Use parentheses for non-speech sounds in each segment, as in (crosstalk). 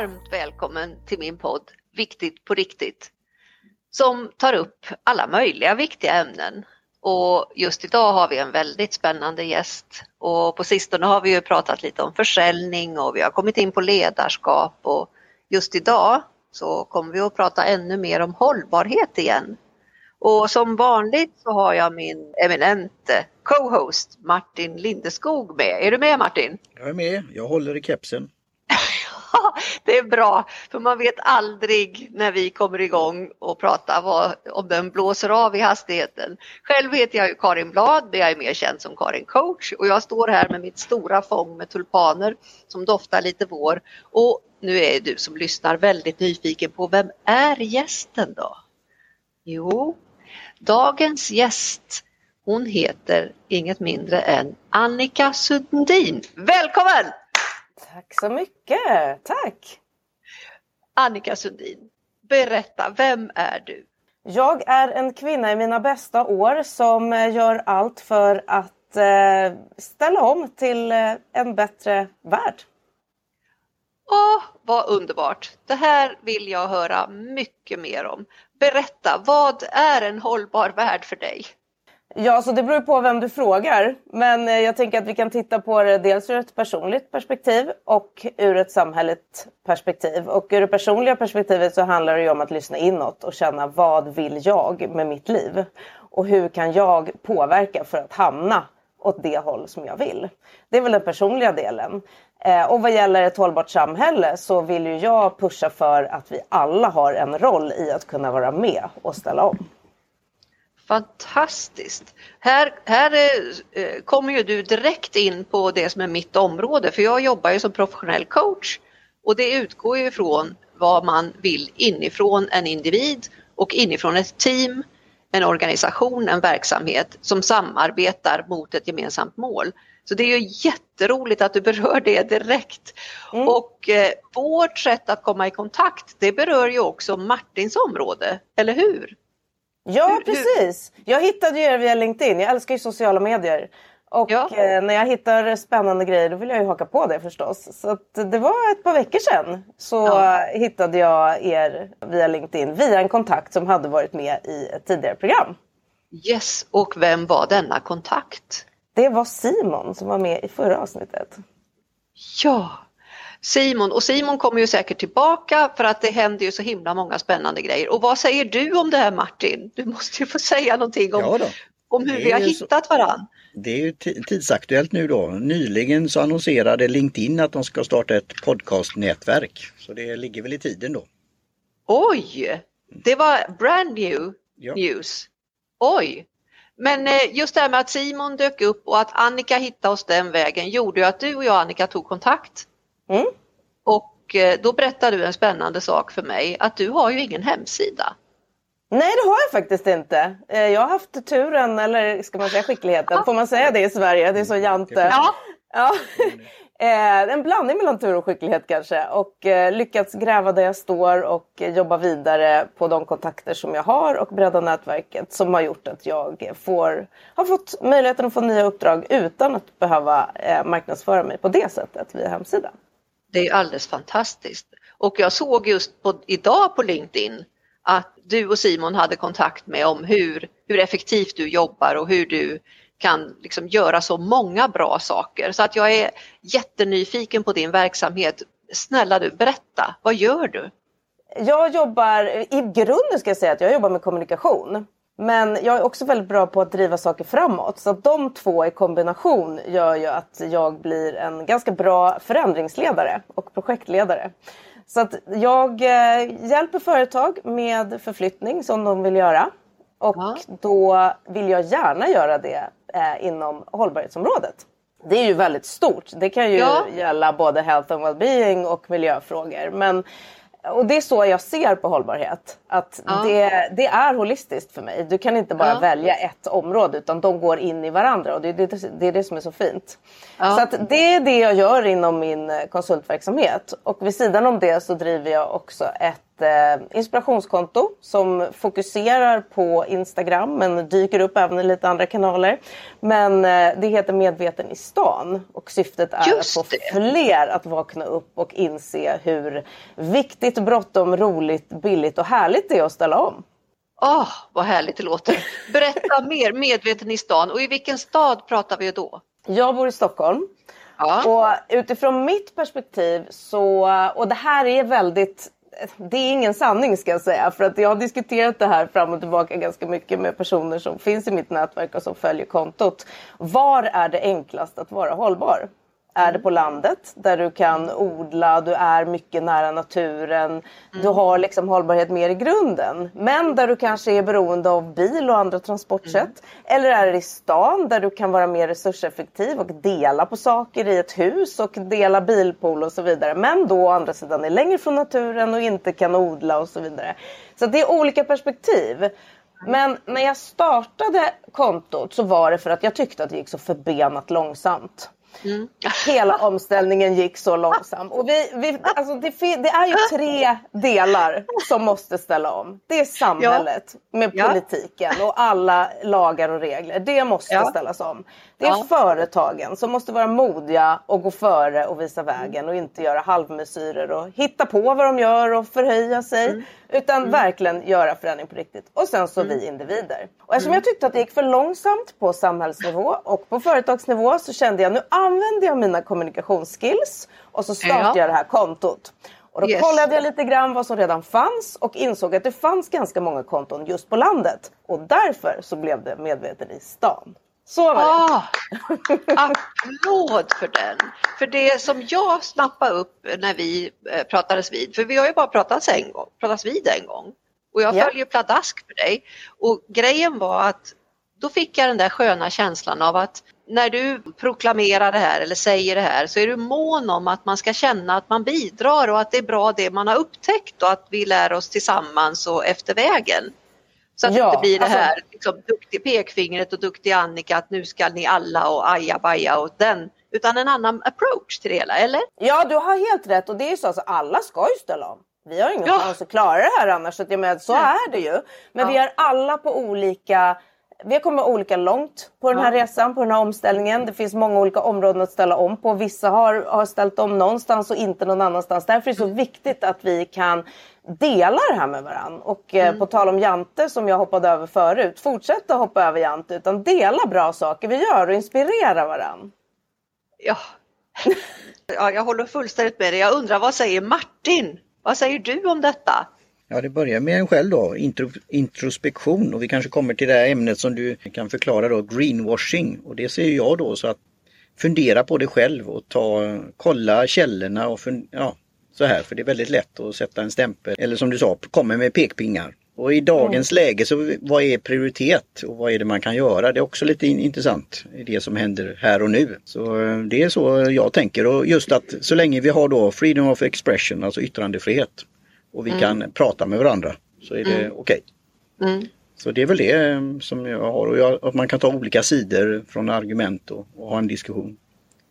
varmt välkommen till min podd Viktigt på riktigt som tar upp alla möjliga viktiga ämnen. Och just idag har vi en väldigt spännande gäst och på sistone har vi ju pratat lite om försäljning och vi har kommit in på ledarskap och just idag så kommer vi att prata ännu mer om hållbarhet igen. Och som vanligt så har jag min eminente co-host Martin Lindeskog med. Är du med Martin? Jag är med, jag håller i kepsen. (laughs) (laughs) det är bra, för man vet aldrig när vi kommer igång och pratar vad, om den blåser av i hastigheten. Själv heter jag Karin Blad, men jag är mer känd som Karin Coach och jag står här med mitt stora fång med tulpaner som doftar lite vår. Och nu är du som lyssnar väldigt nyfiken på vem är gästen då? Jo, dagens gäst hon heter inget mindre än Annika Sundin. Välkommen! Tack så mycket, tack! Annika Sundin, berätta, vem är du? Jag är en kvinna i mina bästa år som eh, gör allt för att eh, ställa om till eh, en bättre värld. Åh, vad underbart! Det här vill jag höra mycket mer om. Berätta, vad är en hållbar värld för dig? Ja, så det beror på vem du frågar. Men eh, jag tänker att vi kan titta på det dels ur ett personligt perspektiv och ur ett samhälleligt perspektiv. Och ur det personliga perspektivet så handlar det ju om att lyssna inåt och känna vad vill jag med mitt liv? Och hur kan jag påverka för att hamna åt det håll som jag vill? Det är väl den personliga delen. Eh, och vad gäller ett hållbart samhälle så vill ju jag pusha för att vi alla har en roll i att kunna vara med och ställa om. Fantastiskt! Här, här eh, kommer ju du direkt in på det som är mitt område för jag jobbar ju som professionell coach och det utgår ju ifrån vad man vill inifrån en individ och inifrån ett team, en organisation, en verksamhet som samarbetar mot ett gemensamt mål. Så det är ju jätteroligt att du berör det direkt. Mm. Och eh, vårt sätt att komma i kontakt, det berör ju också Martins område, eller hur? Ja, precis. Jag hittade er via LinkedIn. Jag älskar ju sociala medier. Och ja. eh, när jag hittar spännande grejer då vill jag ju haka på det förstås. Så det var ett par veckor sedan så ja. hittade jag er via LinkedIn via en kontakt som hade varit med i ett tidigare program. Yes, och vem var denna kontakt? Det var Simon som var med i förra avsnittet. Ja, Simon och Simon kommer ju säkert tillbaka för att det händer ju så himla många spännande grejer. Och vad säger du om det här Martin? Du måste ju få säga någonting om, ja om hur vi har hittat varann. Det är ju tidsaktuellt nu då. Nyligen så annonserade LinkedIn att de ska starta ett podcastnätverk. Så det ligger väl i tiden då. Oj! Det var brand new ja. news. Oj! Men eh, just det här med att Simon dök upp och att Annika hittade oss den vägen gjorde ju att du och jag Annika tog kontakt. Mm. Och eh, då berättade du en spännande sak för mig, att du har ju ingen hemsida. Nej det har jag faktiskt inte. Eh, jag har haft turen, eller ska man säga skickligheten, får man säga det i Sverige? Det är så jante. Ja. ja. (laughs) Eh, en blandning mellan tur och skicklighet kanske och lyckats gräva där jag står och jobba vidare på de kontakter som jag har och bredda nätverket som har gjort att jag får, har fått möjligheten att få nya uppdrag utan att behöva marknadsföra mig på det sättet via hemsidan. Det är alldeles fantastiskt. Och jag såg just på, idag på LinkedIn att du och Simon hade kontakt med om hur, hur effektivt du jobbar och hur du kan liksom göra så många bra saker. Så att jag är jättenyfiken på din verksamhet. Snälla du, berätta, vad gör du? Jag jobbar, i grunden ska jag säga att jag jobbar med kommunikation. Men jag är också väldigt bra på att driva saker framåt. Så att de två i kombination gör ju att jag blir en ganska bra förändringsledare och projektledare. Så att jag eh, hjälper företag med förflyttning som de vill göra. Och ja. då vill jag gärna göra det eh, inom hållbarhetsområdet. Det är ju väldigt stort. Det kan ju ja. gälla både health and well-being och miljöfrågor. Men och det är så jag ser på hållbarhet. Att ja. det, det, är holistiskt för mig. Du kan inte bara ja. välja ett område utan de går in i varandra och det, det, det är det som är så fint. Ja. Så att det är det jag gör inom min konsultverksamhet. Och vid sidan om det så driver jag också ett eh, inspirationskonto som fokuserar på Instagram men dyker upp även i lite andra kanaler. Men eh, det heter Medveten i stan och syftet är Just att få fler att vakna upp och inse hur viktigt, bråttom, roligt, billigt och härligt det är att ställa om. Åh, vad härligt det låter. Berätta (laughs) mer, medveten i stan. Och i vilken stad pratar vi då? Jag bor i Stockholm Ja. Och utifrån mitt perspektiv så, och det här är väldigt det är ingen sanning ska jag säga för att jag har diskuterat det här fram och tillbaka ganska mycket med personer som finns i mitt nätverk och som följer kontot. Var är det enklast att vara hållbar? Är det på landet där du kan odla, du är mycket nära naturen, du har liksom hållbarhet mer i grunden. Men där du kanske är beroende av bil och andra transportsätt. Eller är det i stan där du kan vara mer resurseffektiv och dela på saker i ett hus och dela bilpool och så vidare. Men då å andra sidan är längre från naturen och inte kan odla och så vidare. Så det är olika perspektiv. Men när jag startade kontot så var det för att jag tyckte att det gick så förbenat långsamt. Hela omställningen gick så långsamt. Och vi, vi, alltså det, det är ju tre delar som måste ställa om. Det är samhället med Ja. politiken och alla lagar och regler. Det måste Ja. ställas om. Det är Ja. företagen som måste vara modiga och gå före och visa vägen och inte göra halvmesyrer och hitta på vad de gör och förhöja sig. Utan verkligen göra förändring på riktigt. Och sen så vi individer. Och eftersom jag tyckte att det gick för långsamt på samhällsnivå och på företagsnivå så kände jag nu använder jag mina kommunikationsskills och så startar Ja. jag det här kontot. Och då Yes. kollade jag lite grann vad som redan fanns och insåg att det fanns ganska många konton just på landet. Och därför så blev det medveten i stan. Så var det. Ah, (laughs) applåd för den. För det som jag snappade upp när vi eh, pratades vid, för vi har ju bara pratats, en gång, pratats vid en gång. Och jag Ja. följer pladask för dig. Och grejen var att då fick jag den där sköna känslan av att när du proklamerar det här eller säger det här så är du mån om att man ska känna att man bidrar och att det är bra det man har upptäckt och att vi lär oss tillsammans och efter vägen. Så att Ja, det inte blir det alltså- här liksom, duktig pekfingret och duktig Annika att nu ska ni alla och aja baja och den. Utan en annan approach till det hela, eller? Ja, du har helt rätt och det är ju så att alltså, alla ska ju ställa om. Vi har ingen Ja. chans att klara det här annars. Så, att jag menar, så är det ju. Men Ja. vi är alla på olika vi har kommit olika långt på den här Ja. resan, på den här omställningen. Det finns många olika områden att ställa om på. Vissa har, har ställt om någonstans och inte någon annanstans. Därför är det så viktigt att vi kan dela det här med varandra. Och eh, på tal om Jante som jag hoppade över förut, fortsätta hoppa över Jante utan dela bra saker vi gör och inspirera varandra. Ja. (laughs) ja, jag håller fullständigt med dig. Jag undrar vad säger Martin? Vad säger du om detta? Ja, det börjar med en själv då, intro, introspektion och vi kanske kommer till det här ämnet som du kan förklara då, greenwashing. Och det ser jag då så att fundera på det själv och ta, kolla källorna och fun, ja, så här, för det är väldigt lätt att sätta en stämpel, eller som du sa, komma med pekpingar. Och i dagens läge så vad är prioritet och vad är det man kan göra? Det är också lite in, intressant i det som händer här och nu. Så eh, det är så jag tänker och just att så länge vi har då freedom of expression, alltså yttrandefrihet och vi kan prata med varandra så är det okej. Mm. Så det är väl det eh, som jag har och jag, att man kan ta olika sidor från argument och, och ha en diskussion.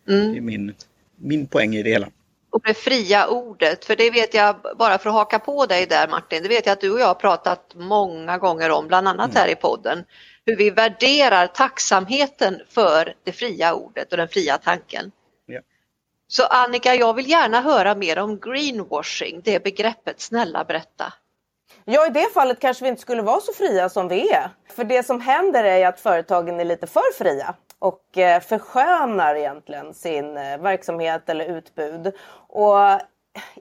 Mm. Det är min, min poäng i det hela. Och det fria ordet, för det vet jag, bara för att haka på dig där Martin, det vet jag att du och jag har pratat många gånger om, bland annat här i podden, hur vi värderar tacksamheten för det fria ordet och den fria tanken. Så Annika, jag vill gärna höra mer om greenwashing, det begreppet, snälla berätta. Ja, i det fallet kanske vi inte skulle vara så fria som vi är. För det som händer är ju att företagen är lite för fria och eh, förskönar egentligen sin eh, verksamhet eller utbud. Och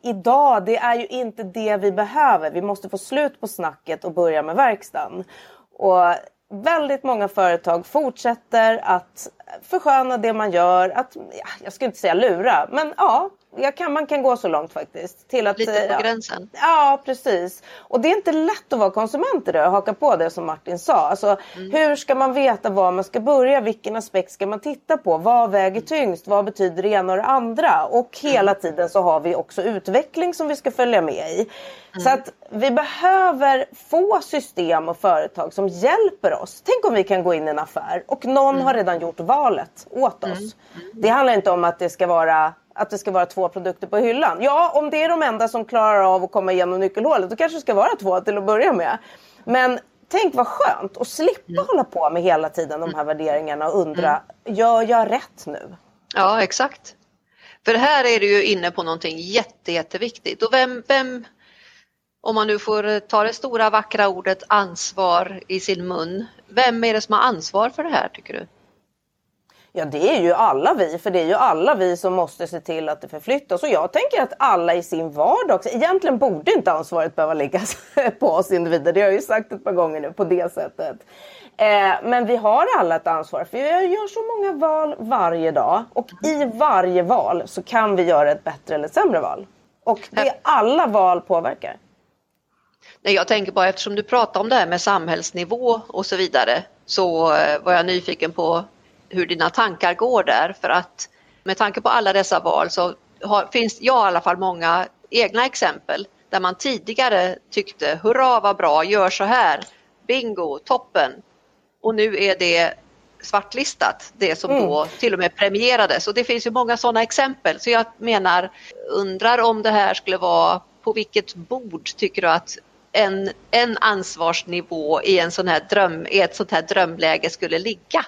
idag, det är ju inte det vi behöver. Vi måste få slut på snacket och börja med verkstaden. Och väldigt många företag fortsätter att försköna det man gör. Att, jag skulle inte säga lura, men ja, jag kan, man kan gå så långt faktiskt. Till att, Lite på ja, gränsen. Ja, precis. Och det är inte lätt att vara konsument i det och haka på det som Martin sa. Alltså, Hur ska man veta var man ska börja? Vilken aspekt ska man titta på? Vad väger tyngst? Vad betyder det ena och det andra? Och hela tiden så har vi också utveckling som vi ska följa med i. Så att vi behöver få system och företag som hjälper oss. Tänk om vi kan gå in i en affär och någon har redan gjort valet åt oss. Det handlar inte om att det ska vara att det ska vara två produkter på hyllan. Ja, om det är de enda som klarar av att komma igenom nyckelhålet, då kanske det ska vara två till att börja med. Men tänk vad skönt att slippa mm. hålla på med hela tiden de här värderingarna och undra, mm. gör jag rätt nu? Ja, exakt. För här är du ju inne på någonting jätte, jätteviktigt. Och vem, vem, om man nu får ta det stora vackra ordet ansvar i sin mun, vem är det som har ansvar för det här tycker du? Ja det är ju alla vi, för det är ju alla vi som måste se till att det förflyttas. Och jag tänker att alla i sin vardag egentligen borde inte ansvaret behöva läggas (laughs) på oss individer. Det har jag ju sagt ett par gånger nu på det sättet. Eh, men vi har alla ett ansvar för vi gör så många val varje dag och i varje val så kan vi göra ett bättre eller ett sämre val. Och det alla val påverkar. Nej, jag tänker bara eftersom du pratar om det här med samhällsnivå och så vidare så eh, var jag nyfiken på hur dina tankar går där för att med tanke på alla dessa val så har, finns jag i alla fall många egna exempel där man tidigare tyckte hurra vad bra, gör så här, bingo, toppen. Och nu är det svartlistat, det som mm. då till och med premierades. Och det finns ju många sådana exempel. Så jag menar, undrar om det här skulle vara, på vilket bord tycker du att en, en ansvarsnivå i, en sån här dröm, i ett sånt här drömläge skulle ligga?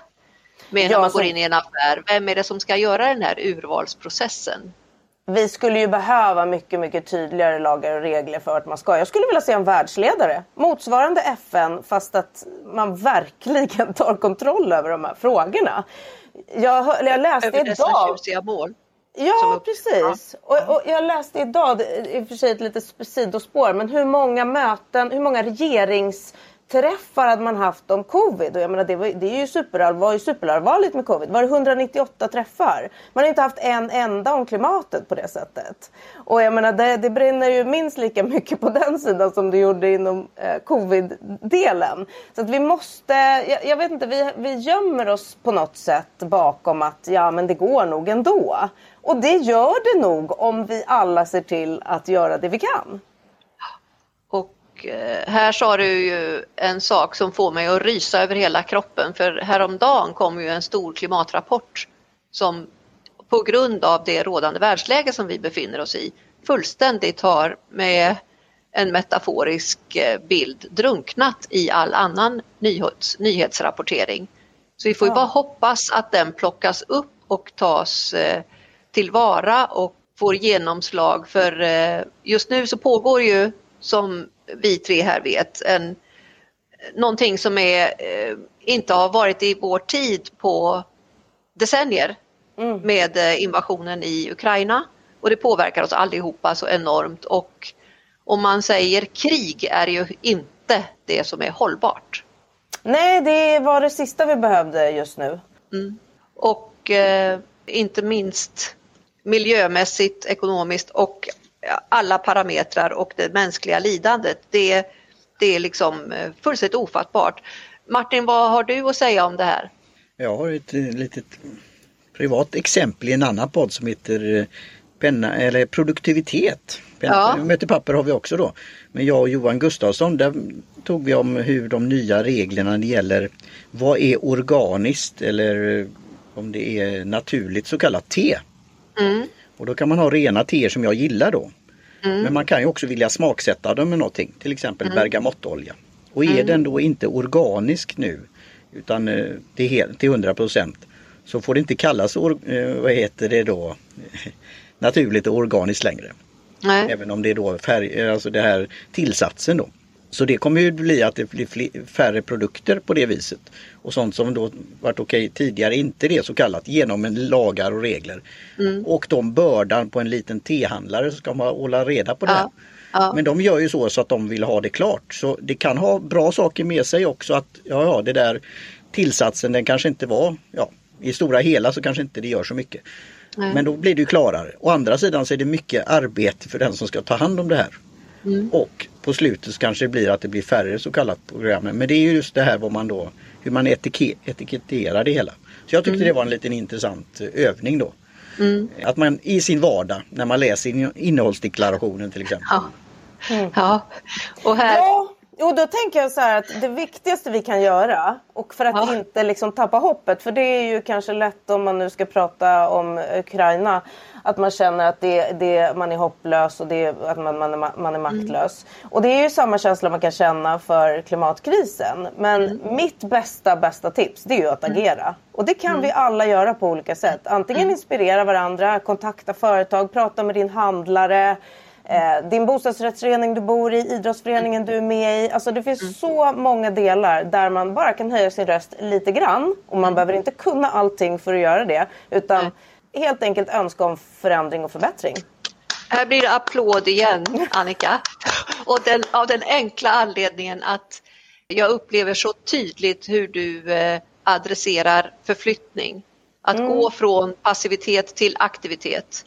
Med när ja, man går in i en affär, vem är det som ska göra den här urvalsprocessen? Vi skulle ju behöva mycket, mycket tydligare lagar och regler för att man ska. Jag skulle vilja se en världsledare motsvarande FN fast att man verkligen (laughs) tar kontroll över de här frågorna. Jag, jag läste över idag... Över dessa mål? Ja, precis. Och, och, jag läste idag, i och för sig ett litet sidospår, men hur många möten, hur många regerings träffar hade man haft om covid. Och jag menar, det, var, det är ju superall, var ju superallvarligt med covid. Var det 198 träffar? Man har inte haft en enda om klimatet på det sättet. Och jag menar, det, det brinner ju minst lika mycket på den sidan som det gjorde inom eh, covid-delen. Så att vi måste, jag, jag, vet inte, vi, vi gömmer oss på något sätt bakom att ja men det går nog ändå. Och det gör det nog om vi alla ser till att göra det vi kan. Eh, här sa du ju en sak som får mig att rysa över hela kroppen. För häromdagen kom ju en stor klimatrapport som på grund av det rådande världsläge som vi befinner oss i fullständigt har med en metaforisk eh, bild drunknat i all annan nyhets, nyhetsrapportering. Så vi får ju bara hoppas att den plockas upp och tas eh, tillvara och får genomslag. För just nu så pågår ju som vi tre här vet. En, någonting som är, eh, inte har varit i vår tid på decennier mm. med eh, invasionen i Ukraina och det påverkar oss allihopa så enormt och om man säger krig är ju inte det som är hållbart. Nej, det var det sista vi behövde just nu. Mm. Och eh, inte minst miljömässigt, ekonomiskt och alla parametrar och det mänskliga lidandet. Det, det är liksom eh, fullständigt ofattbart. Martin, vad har du att säga om det här? Jag har ett eh, litet privat exempel i en annan podd som heter eh, penna, eller produktivitet. Penna, ja. Möte papper har vi också då. Men jag och Johan Gustafsson, där tog vi om hur de nya reglerna när det gäller vad är organiskt eller om det är naturligt så kallat te. Mm. Och då kan man ha rena teer som jag gillar då. Mm. Men man kan ju också vilja smaksätta dem med någonting, till exempel mm. bergamottolja. Och är mm. den då inte organisk nu utan eh, till, till 100 så får det inte kallas, eh, vad heter det då, (laughs) naturligt och organiskt längre. Nej. Även om det är då färg, alltså det här tillsatsen då. Så det kommer ju bli att det blir färre produkter på det viset. Och sånt som då varit okej tidigare, inte det så kallat, genom en lagar och regler. Mm. Och de bördan på en liten tehandlare så ska man hålla reda på det. Ja. Ja. Men de gör ju så, så att de vill ha det klart. Så det kan ha bra saker med sig också att ja, ja det där tillsatsen den kanske inte var, ja i stora hela så kanske inte det gör så mycket. Nej. Men då blir det klarare. Å andra sidan så är det mycket arbete för den som ska ta hand om det här. Mm. Och på slutet kanske det blir att det blir färre så kallat program. Men det är ju just det här vad man då, hur man etiketterar det hela. Så jag tyckte mm. det var en liten intressant eh, övning då. Mm. Att man i sin vardag när man läser innehållsdeklarationen till exempel. Ja. Mm. ja. Och här... Ja, Jo, då tänker jag så här att det viktigaste vi kan göra och för att ja. inte liksom tappa hoppet, för det är ju kanske lätt om man nu ska prata om Ukraina, att man känner att det, det, man är hopplös och det, att man, man, man är mm. maktlös. Mm. Och det är ju samma känsla man kan känna för klimatkrisen. Men mm. mitt bästa, bästa tips det är ju att mm. agera. Och det kan mm. vi alla göra på olika sätt. Antingen mm. inspirera varandra, kontakta företag, prata med din handlare. Eh, din bostadsrättsförening du bor i, idrottsföreningen du är med i. Alltså det finns mm. så många delar där man bara kan höja sin röst lite grann. Och man mm. behöver inte kunna allting för att göra det. Utan mm. Helt enkelt önska om förändring och förbättring. Här blir det applåd igen Annika. Och den, av den enkla anledningen att jag upplever så tydligt hur du eh, adresserar förflyttning. Att mm. gå från passivitet till aktivitet.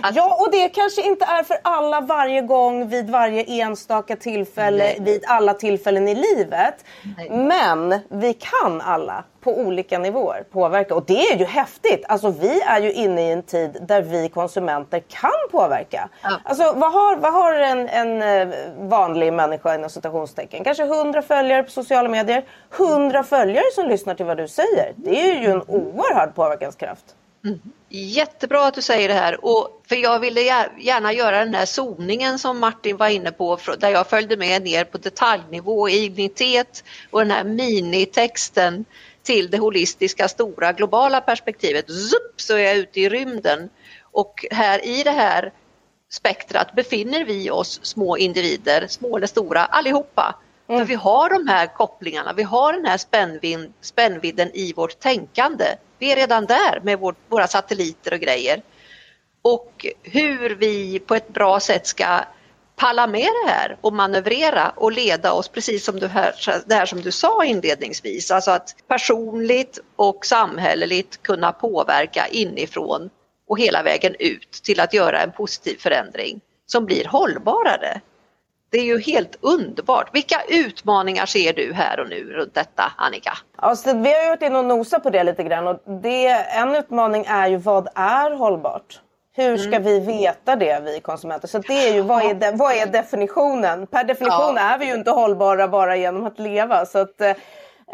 Att... Ja, och det kanske inte är för alla varje gång vid varje enstaka tillfälle Nej. vid alla tillfällen i livet. Nej. Men vi kan alla på olika nivåer påverka och det är ju häftigt. Alltså vi är ju inne i en tid där vi konsumenter kan påverka. Ja. Alltså vad har, vad har en, en eh, vanlig människa inom citationstecken? Kanske 100 följare på sociala medier. 100 följare som lyssnar till vad du säger. Det är ju en oerhörd påverkanskraft. Mm. Jättebra att du säger det här och för jag ville gärna göra den här zoningen som Martin var inne på där jag följde med ner på detaljnivå, ignitet och den här minitexten till det holistiska stora globala perspektivet. Zup, så är jag ute i rymden och här i det här spektrat befinner vi oss små individer, små eller stora, allihopa. Mm. För vi har de här kopplingarna, vi har den här spännvid spännvidden i vårt tänkande. Vi är redan där med vår, våra satelliter och grejer. Och hur vi på ett bra sätt ska palla med det här och manövrera och leda oss precis som du här, det här som du sa inledningsvis. Alltså att personligt och samhälleligt kunna påverka inifrån och hela vägen ut till att göra en positiv förändring som blir hållbarare. Det är ju helt underbart. Vilka utmaningar ser du här och nu runt detta Annika? Alltså, vi har ju varit inne och nosat på det lite grann och det, en utmaning är ju vad är hållbart? Hur ska mm. vi veta det vi konsumenter? Så det är ju vad är, de, vad är definitionen? Per definition ja. är vi ju inte hållbara bara genom att leva. Så att, eh,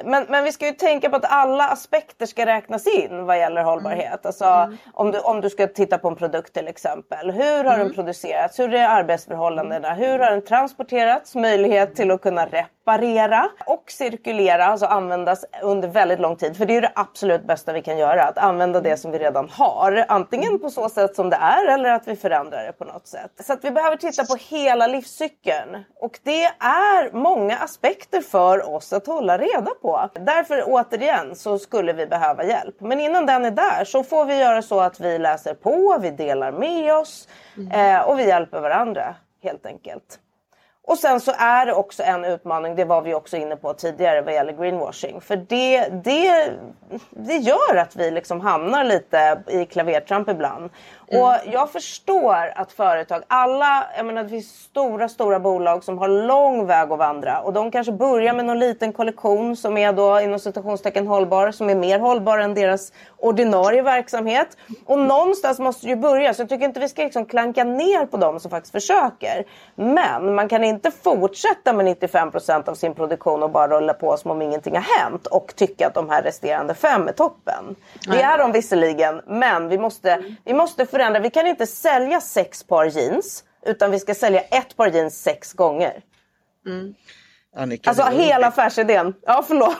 men, men vi ska ju tänka på att alla aspekter ska räknas in vad gäller hållbarhet. Alltså, mm. om, du, om du ska titta på en produkt till exempel. Hur har mm. den producerats? Hur är arbetsförhållandena? Hur har den transporterats? Möjlighet till att kunna reparera reparera och cirkulera, alltså användas under väldigt lång tid. För det är det absolut bästa vi kan göra, att använda det som vi redan har. Antingen på så sätt som det är eller att vi förändrar det på något sätt. Så att vi behöver titta på hela livscykeln. Och det är många aspekter för oss att hålla reda på. Därför återigen så skulle vi behöva hjälp. Men innan den är där så får vi göra så att vi läser på, vi delar med oss eh, och vi hjälper varandra helt enkelt. Och sen så är det också en utmaning, det var vi också inne på tidigare vad gäller greenwashing. För det, det, det gör att vi liksom hamnar lite i klavertramp ibland. Mm. Och jag förstår att företag, alla, jag menar det finns stora, stora bolag som har lång väg att vandra och de kanske börjar med någon liten kollektion som är då inom citationstecken hållbar, som är mer hållbar än deras ordinarie verksamhet. Och någonstans måste ju börja så jag tycker inte vi ska liksom klanka ner på dem som faktiskt försöker. Men man kan inte fortsätta med 95% av sin produktion och bara rulla på som om ingenting har hänt och tycka att de här resterande fem är toppen. Det är de visserligen, men vi måste, vi måste förändra. Vi kan inte sälja sex par jeans utan vi ska sälja ett par jeans sex gånger. Mm. Annika, alltså hela affärsidén. Ja, förlåt.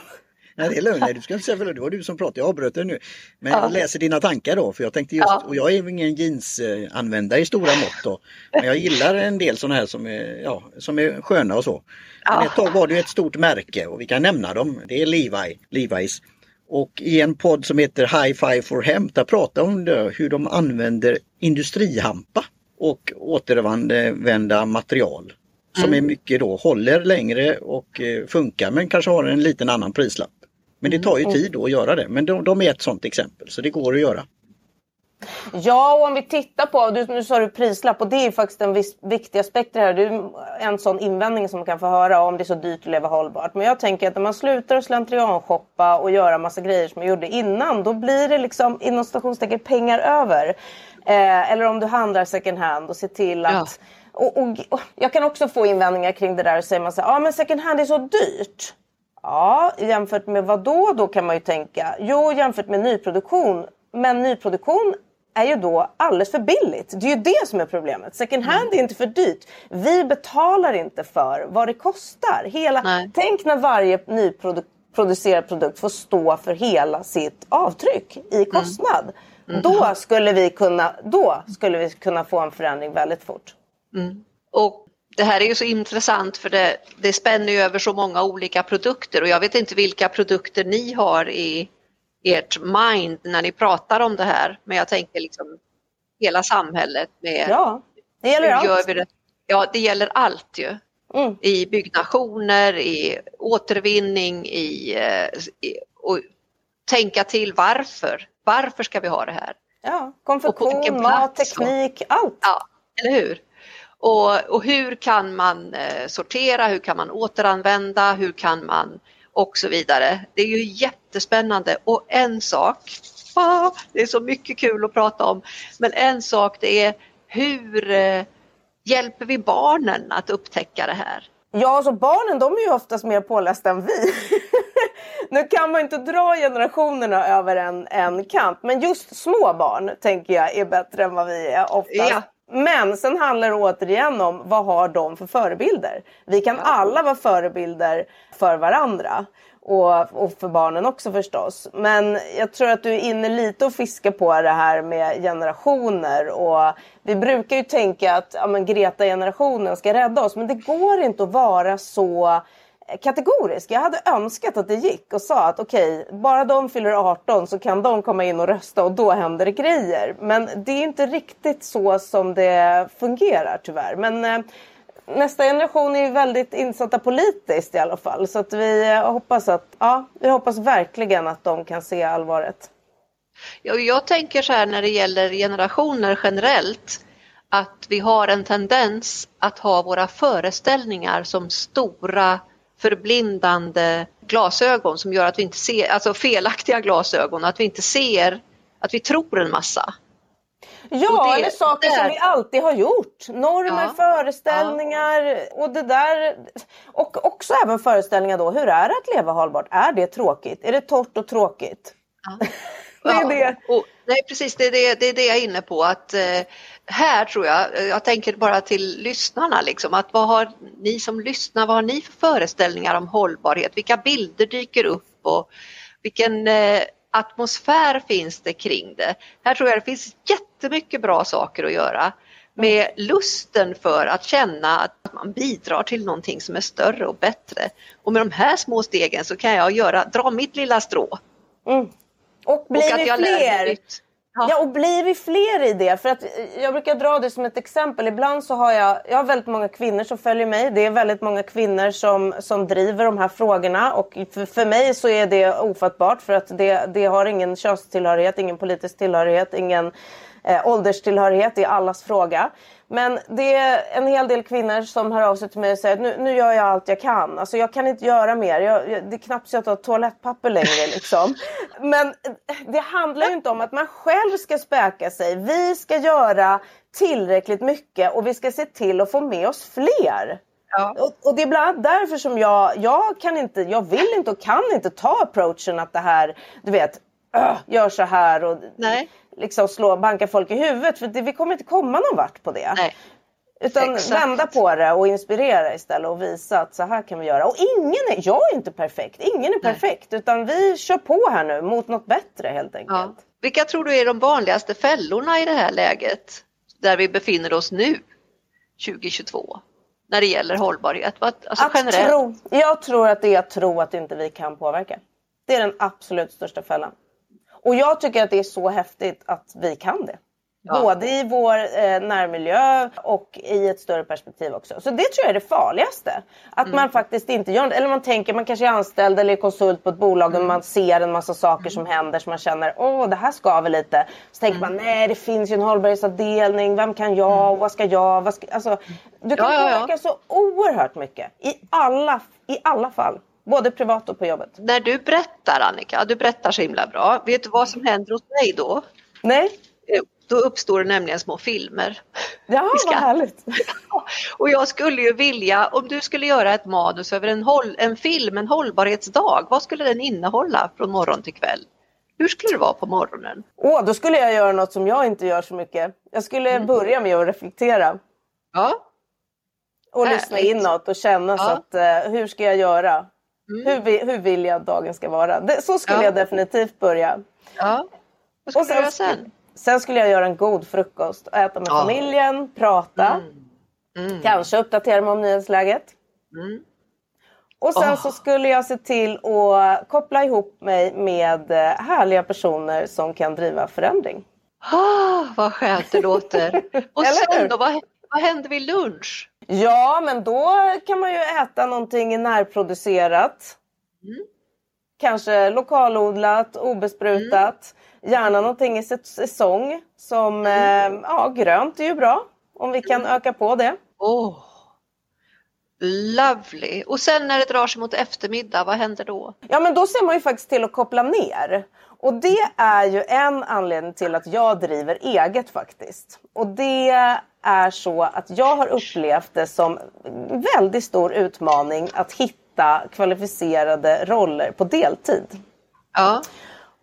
Nej, det är. Nej, du ska säga förlåt. Det var du som pratade. Jag avbröt dig nu. Men ja. jag läser dina tankar då. För jag tänkte just, ja. och jag är ingen jeansanvändare i stora mått då. Men jag gillar en del sådana här som är, ja, som är sköna och så. Men ett tag var det ett stort märke och vi kan nämna dem. Det är Levi, Levi's. Och i en podd som heter High Five for Hemp, där pratar om det, hur de använder industrihampa och återvända material. Som mm. är mycket då håller längre och eh, funkar men kanske har en liten annan prislapp. Men det tar ju mm. tid att göra det. Men de, de är ett sådant exempel så det går att göra. Ja, och om vi tittar på, du, nu sa du prislapp och det är faktiskt en viss, viktig aspekt det här. Det är en sån invändning som man kan få höra om det är så dyrt att leva hållbart. Men jag tänker att när man slutar slentrianshoppa och göra massa grejer som man gjorde innan, då blir det liksom inom stationstecken pengar över. Eh, eller om du handlar second hand och ser till att ja Och, och, och, jag kan också få invändningar kring det där och säger man så här, ja men second hand är så dyrt. Ja, jämfört med vad då? Då kan man ju tänka, jo jämfört med nyproduktion. Men nyproduktion är ju då alldeles för billigt. Det är ju det som är problemet. Second hand är inte för dyrt. Vi betalar inte för vad det kostar. Hela, tänk när varje nyproducerad produkt får stå för hela sitt avtryck i kostnad. Mm. Mm. Då, skulle vi kunna, då skulle vi kunna få en förändring väldigt fort. Mm. Och det här är ju så intressant för det, det spänner ju över så många olika produkter och jag vet inte vilka produkter ni har i ert mind när ni pratar om det här. Men jag tänker liksom hela samhället med... Ja, det gäller allt. Det? Ja, det gäller allt ju. Mm. I byggnationer, i återvinning, i, eh, i och tänka till varför. Varför ska vi ha det här? Ja, konfektion, mat, teknik, allt. Ja, eller hur? Och, och hur kan man eh, sortera, hur kan man återanvända, hur kan man och så vidare. Det är ju jättespännande och en sak, ah, (laughs) det är så mycket kul att prata om, men en sak det är hur eh, hjälper vi barnen att upptäcka det här? Ja, alltså barnen de är ju oftast mer pålästa än vi. (laughs) nu kan man inte dra generationerna över en, en kant, men just små barn tänker jag är bättre än vad vi är oftast. Ja. Men sen handlar det återigen om vad har de för förebilder? Vi kan alla vara förebilder för varandra. Och, och, för barnen också förstås. Men jag tror att du är inne lite och fiskar på det här med generationer. Och vi brukar ju tänka att ja, Greta-generationen ska rädda oss. Men det går inte att vara så kategorisk. Jag hade önskat att det gick och sa att okej, okay, bara de fyller 18 så kan de komma in och rösta och då händer det grejer. Men det är inte riktigt så som det fungerar tyvärr. Men eh, nästa generation är väldigt insatta politiskt i alla fall. Så att vi eh, hoppas att, ja, vi hoppas verkligen att de kan se allvaret. Jag, jag tänker så här när det gäller generationer generellt att vi har en tendens att ha våra föreställningar som stora förblindande glasögon som gör att vi inte ser, alltså felaktiga glasögon, att vi inte ser, att vi tror en massa. Ja, det, eller saker där... som vi alltid har gjort. Normer, ja, föreställningar ja. och det där. Och också även föreställningar då, hur är det att leva hållbart? Är det tråkigt? Är det torrt och tråkigt? (laughs) Det är det. Och, nej precis, det är det, det är det jag är inne på att eh, här tror jag, jag tänker bara till lyssnarna liksom, att vad har ni som lyssnar, vad har ni för föreställningar om hållbarhet? Vilka bilder dyker upp och vilken eh, atmosfär finns det kring det? Här tror jag det finns jättemycket bra saker att göra med lusten för att känna att man bidrar till någonting som är större och bättre. Och med de här små stegen så kan jag göra, dra mitt lilla strå. Mm. Och blir och vi fler Ja. och blir vi fler i det? För att jag brukar dra det som ett exempel. Ibland så har jag, jag har väldigt många kvinnor som följer mig. Det är väldigt många kvinnor som, som driver de här frågorna. Och för, för mig så är det ofattbart för att det, det har ingen könstillhörighet, ingen politisk tillhörighet, ingen eh, ålderstillhörighet. Är allas fråga. Men det är en hel del kvinnor som hör av sig till mig och säger att nu, nu gör jag allt jag kan. Alltså jag kan inte göra mer. Jag, jag, det är knappt så jag tar toalettpapper längre. (laughs) Liksom. Men det handlar ju inte om att man själv ska späka sig. Vi ska göra tillräckligt mycket och vi ska se till att få med oss fler. Ja. Och, och, det är bland annat därför som jag, jag kan inte, jag vill inte och kan inte ta approachen att det här, du vet, gör så här och Nej liksom slå, banka folk i huvudet. För det, vi kommer inte komma någon vart på det. Nej. Utan Exakt. vända på det och inspirera istället och visa att så här kan vi göra. Och ingen är, jag är inte perfekt, ingen är perfekt. Nej. Utan vi kör på här nu mot något bättre helt enkelt. Ja. Vilka tror du är de vanligaste fällorna i det här läget? Där vi befinner oss nu, 2022? När det gäller hållbarhet? Alltså att generellt. Tro, jag tror att det är att tro att inte vi kan påverka. Det är den absolut största fällan. Och jag tycker att det är så häftigt att vi kan det. Ja. Både i vår eh, närmiljö och i ett större perspektiv också. Så det tror jag är det farligaste. Att mm. man faktiskt inte gör. Eller man tänker, man kanske är anställd eller är konsult på ett bolag mm. och man ser en massa saker som händer som man känner, åh det här skaver lite. Så tänker mm. man, nej det finns ju en hållbarhetsavdelning, vem kan jag mm. vad ska jag? Vad ska... Alltså, du kan ja, påverka ja, så oerhört mycket i alla, i alla fall. Både privat och på jobbet. När du berättar Annika, du berättar så himla bra. Vet du vad som händer hos mig då? Nej. Då uppstår det nämligen små filmer. Ja, vad härligt. Och jag skulle ju vilja, om du skulle göra ett manus över en, håll, en film, en hållbarhetsdag, vad skulle den innehålla från morgon till kväll? Hur skulle det vara på morgonen? Åh, då skulle jag göra något som jag inte gör så mycket. Jag skulle mm. börja med att reflektera. Ja. Och Härligt. lyssna inåt och känna ja. så att uh, hur ska jag göra? Mm. Hur, hur vill jag att dagen ska vara? Det, så skulle ja. jag definitivt börja. Ja. Vad skulle och sen, du göra sen? Sen skulle jag göra en god frukost. Äta med ja. familjen, prata. Mm. Mm. Kanske uppdatera mig om nyhetsläget. Mm. Och sen oh. så skulle jag se till att koppla ihop mig med eh, härliga personer som kan driva förändring. Oh, vad skönt det låter! (laughs) Och sen då, vad, vad händer vid lunch? Ja, men då kan man ju äta någonting närproducerat. Mm. Kanske lokalodlat, obesprutat. Mm. Gärna någonting i säsong som mm. eh, ja, grönt är ju bra om vi kan mm. öka på det. Oh. Lovely! Och sen när det drar sig mot eftermiddag, vad händer då? Ja men då ser man ju faktiskt till att koppla ner. Och det är ju en anledning till att jag driver eget faktiskt. Och det är så att jag har upplevt det som väldigt stor utmaning att hitta kvalificerade roller på deltid. Ja.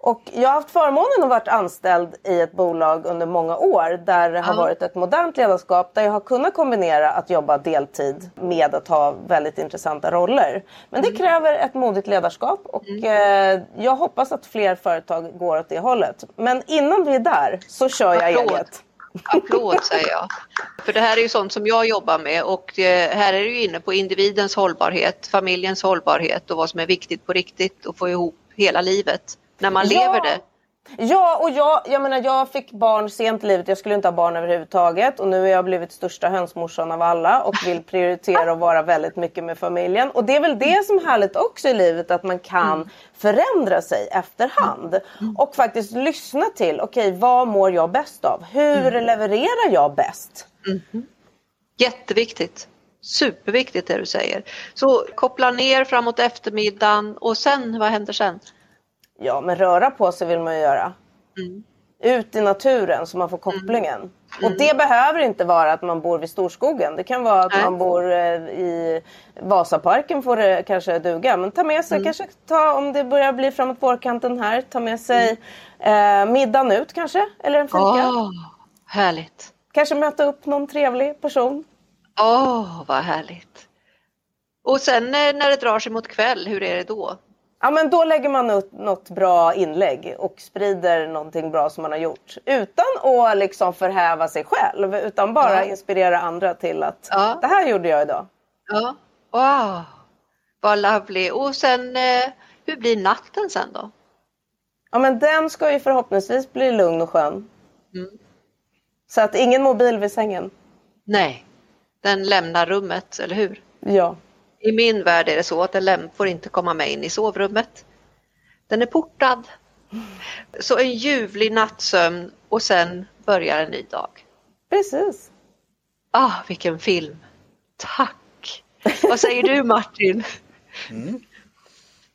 Och jag har haft förmånen att varit anställd i ett bolag under många år där det har ja. varit ett modernt ledarskap där jag har kunnat kombinera att jobba deltid med att ha väldigt intressanta roller. Men det mm. kräver ett modigt ledarskap och mm. eh, jag hoppas att fler företag går åt det hållet. Men innan vi är där så kör jag Applåd. eget. Applåd säger jag. För det här är ju sånt som jag jobbar med och eh, här är du inne på individens hållbarhet, familjens hållbarhet och vad som är viktigt på riktigt och få ihop hela livet när man ja. lever det. Ja, och jag, jag menar jag fick barn sent i livet. Jag skulle inte ha barn överhuvudtaget. Och nu har jag blivit största hönsmorsan av alla och vill prioritera och vara väldigt mycket med familjen. Och det är väl det som är härligt också i livet, att man kan mm. förändra sig efterhand. Och faktiskt lyssna till, okej okay, vad mår jag bäst av? Hur mm. levererar jag bäst? Mm. Jätteviktigt. Superviktigt det du säger. Så koppla ner framåt eftermiddagen och sen, vad händer sen? Ja, men röra på sig vill man ju göra. Mm. Ut i naturen så man får kopplingen. Mm. Mm. Och det behöver inte vara att man bor vid Storskogen. Det kan vara att Nej. man bor eh, i Vasaparken får det kanske duga. Men ta med sig, mm. kanske ta om det börjar bli framåt vårkanten här, ta med sig mm. eh, middagen ut kanske. Eller en fika. Oh, härligt. Kanske möta upp någon trevlig person. Åh, oh, vad härligt. Och sen eh, när det drar sig mot kväll, hur är det då? Ja men då lägger man upp något bra inlägg och sprider någonting bra som man har gjort. Utan att liksom förhäva sig själv utan bara ja. inspirera andra till att ja. det här gjorde jag idag. Ja, wow, vad lovely. Och sen eh, hur blir natten sen då? Ja men den ska ju förhoppningsvis bli lugn och skön. Mm. Så att ingen mobil vid sängen. Nej, den lämnar rummet, eller hur? Ja. I min värld är det så att en lämp får inte komma med in i sovrummet. Den är portad. Så en ljuvlig nattsömn och sen börjar en ny dag. Precis. Ah, vilken film! Tack! Vad säger du Martin? Mm.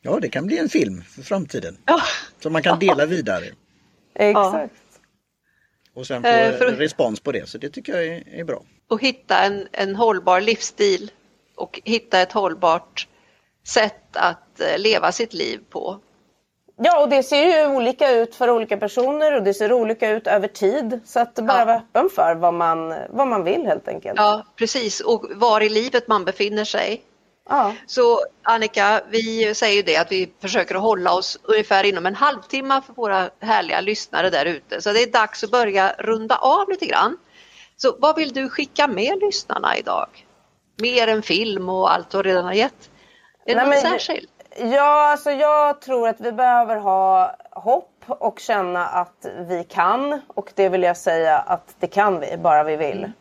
Ja, det kan bli en film för framtiden. Ja. Som man kan dela vidare. (laughs) Exakt. Och sen få eh, för... respons på det, så det tycker jag är, är bra. Och hitta en, en hållbar livsstil och hitta ett hållbart sätt att eh, leva sitt liv på. Ja, och det ser ju olika ut för olika personer och det ser olika ut över tid. Så att bara ja. vara öppen för vad man, vad man vill helt enkelt. Ja, precis. Och var i livet man befinner sig. Ja. Så Annika, vi säger ju det att vi försöker hålla oss ungefär inom en halvtimme för våra härliga lyssnare där ute. Så det är dags att börja runda av lite grann. Så vad vill du skicka med lyssnarna idag? Mer än film och allt du redan har gett? Är det något särskilt? Ja, alltså jag tror att vi behöver ha hopp och känna att vi kan. Och det vill jag säga att det kan vi, bara vi vill. Mm.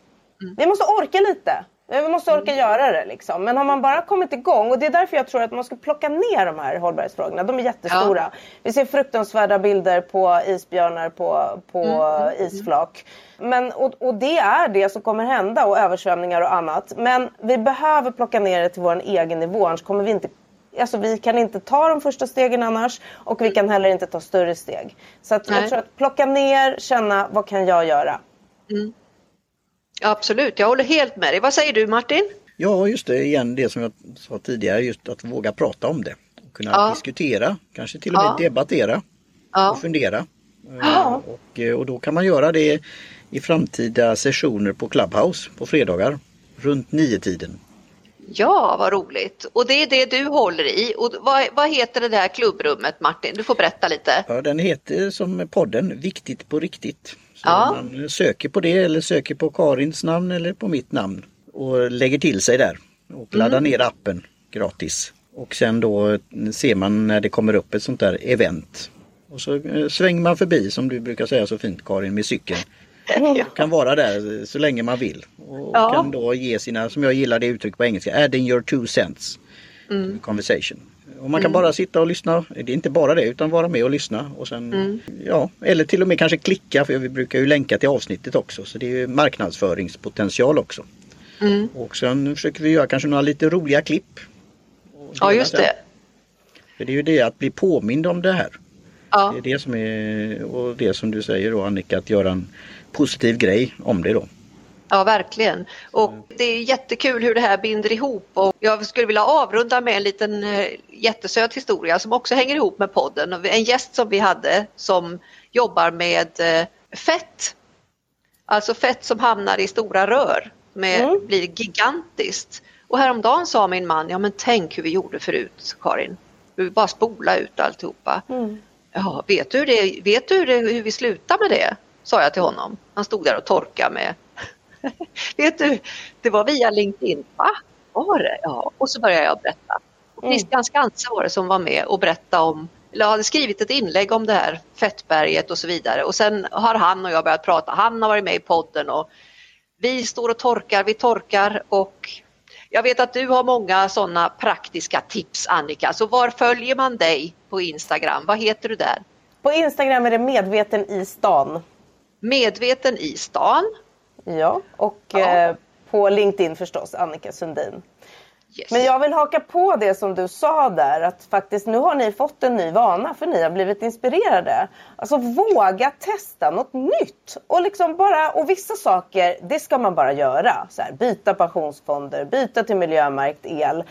Mm. Vi måste orka lite. Vi måste orka mm. göra det liksom. Men har man bara kommit igång och det är därför jag tror att man ska plocka ner de här hållbarhetsfrågorna. De är jättestora. Ja. Vi ser fruktansvärda bilder på isbjörnar på, på mm. mm, mm. isflak. Men, och, och, det är det som kommer hända och översvämningar och annat. Men vi behöver plocka ner det till vår egen nivå annars kommer vi inte alltså vi kan inte ta de första stegen annars och vi kan heller inte ta större steg. Så att jag tror att plocka ner, känna vad kan jag göra? Mm. Absolut, jag håller helt med dig. Vad säger du Martin? Ja, just det igen det som jag sa tidigare, just att våga prata om det. Kunna ja. diskutera, kanske till och med ja. debattera ja. och fundera. Ja. Och, och då kan man göra det i framtida sessioner på Clubhouse på fredagar runt nio tiden. Ja, vad roligt! Och det är det du håller i. Och vad, vad heter det där klubbrummet Martin? Du får berätta lite. Ja, den heter som podden Viktigt på riktigt. Så ja. Man söker på det eller söker på Karins namn eller på mitt namn och lägger till sig där och laddar mm. ner appen gratis. Och sen då ser man när det kommer upp ett sånt där event. Och så eh, svänger man förbi som du brukar säga så fint Karin med cykeln. (laughs) Och kan vara där så länge man vill. Och ja. kan då ge sina, som jag gillar det uttryck på engelska, adding your two cents. Mm. Conversation. Och man kan mm. bara sitta och lyssna. Det är inte bara det utan vara med och lyssna. Och sen, mm. ja, eller till och med kanske klicka för vi brukar ju länka till avsnittet också. Så det är marknadsföringspotential också. Mm. Och sen försöker vi göra kanske några lite roliga klipp. Ja just det. För det är ju det att bli påmind om det här. Ja. Det är det som är, och det som du säger då Annika, att göra en positiv grej om det då. Ja, verkligen. Och det är jättekul hur det här binder ihop och jag skulle vilja avrunda med en liten eh, jättesöt historia som också hänger ihop med podden. En gäst som vi hade som jobbar med eh, fett. Alltså fett som hamnar i stora rör, med, mm. blir gigantiskt. Och häromdagen sa min man, ja men tänk hur vi gjorde förut Karin. Vi bara spola ut alltihopa. Mm. Ja, vet du, det, vet du det, hur vi slutar med det? Sa jag till honom. Han stod där och torkade med (laughs) Vet du, det var via LinkedIn. Va? Var det? Ja, och så började jag berätta. Och mm. Christian Skanse var det som var med och berättade om eller hade skrivit ett inlägg om det här fettberget och så vidare och sen har han och jag börjat prata. Han har varit med i podden och vi står och torkar, vi torkar och jag vet att du har många sådana praktiska tips Annika, så var följer man dig på Instagram? Vad heter du där? På Instagram är det medveten i stan. Medveten i stan. Ja, och ja. Eh, på LinkedIn förstås, Annika Sundin. Yes. Men jag vill haka på det som du sa där att faktiskt nu har ni fått en ny vana för ni har blivit inspirerade. Alltså våga testa något nytt och liksom bara och vissa saker det ska man bara göra. Så här, byta pensionsfonder, byta till miljömärkt el.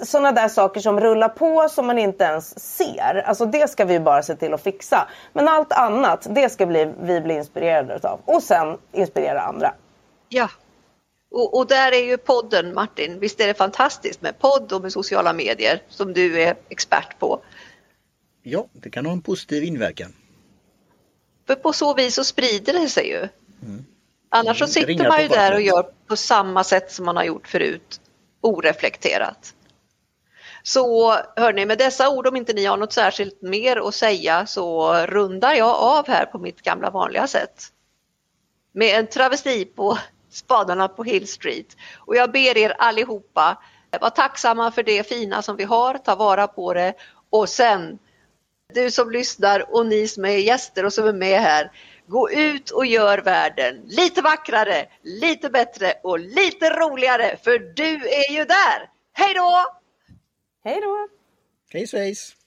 Sådana där saker som rullar på som man inte ens ser. Alltså det ska vi bara se till att fixa. Men allt annat det ska bli, vi bli inspirerade av och sen inspirera andra. Ja, och, och, där är ju podden Martin, visst är det fantastiskt med podd och med sociala medier som du är expert på? Ja, det kan ha en positiv inverkan. För på så vis så sprider det sig ju. Mm. Annars så mm, sitter man ju där och gör på samma sätt som man har gjort förut, oreflekterat. Så hörni, med dessa ord, om inte ni har något särskilt mer att säga så rundar jag av här på mitt gamla vanliga sätt. Med en travesti på spadarna på Hill Street. Och jag ber er allihopa vara tacksamma för det fina som vi har, ta vara på det och sen du som lyssnar och ni som är gäster och som är med här, gå ut och gör världen lite vackrare, lite bättre och lite roligare för du är ju där. Hej då! Hej då! Hej svejs!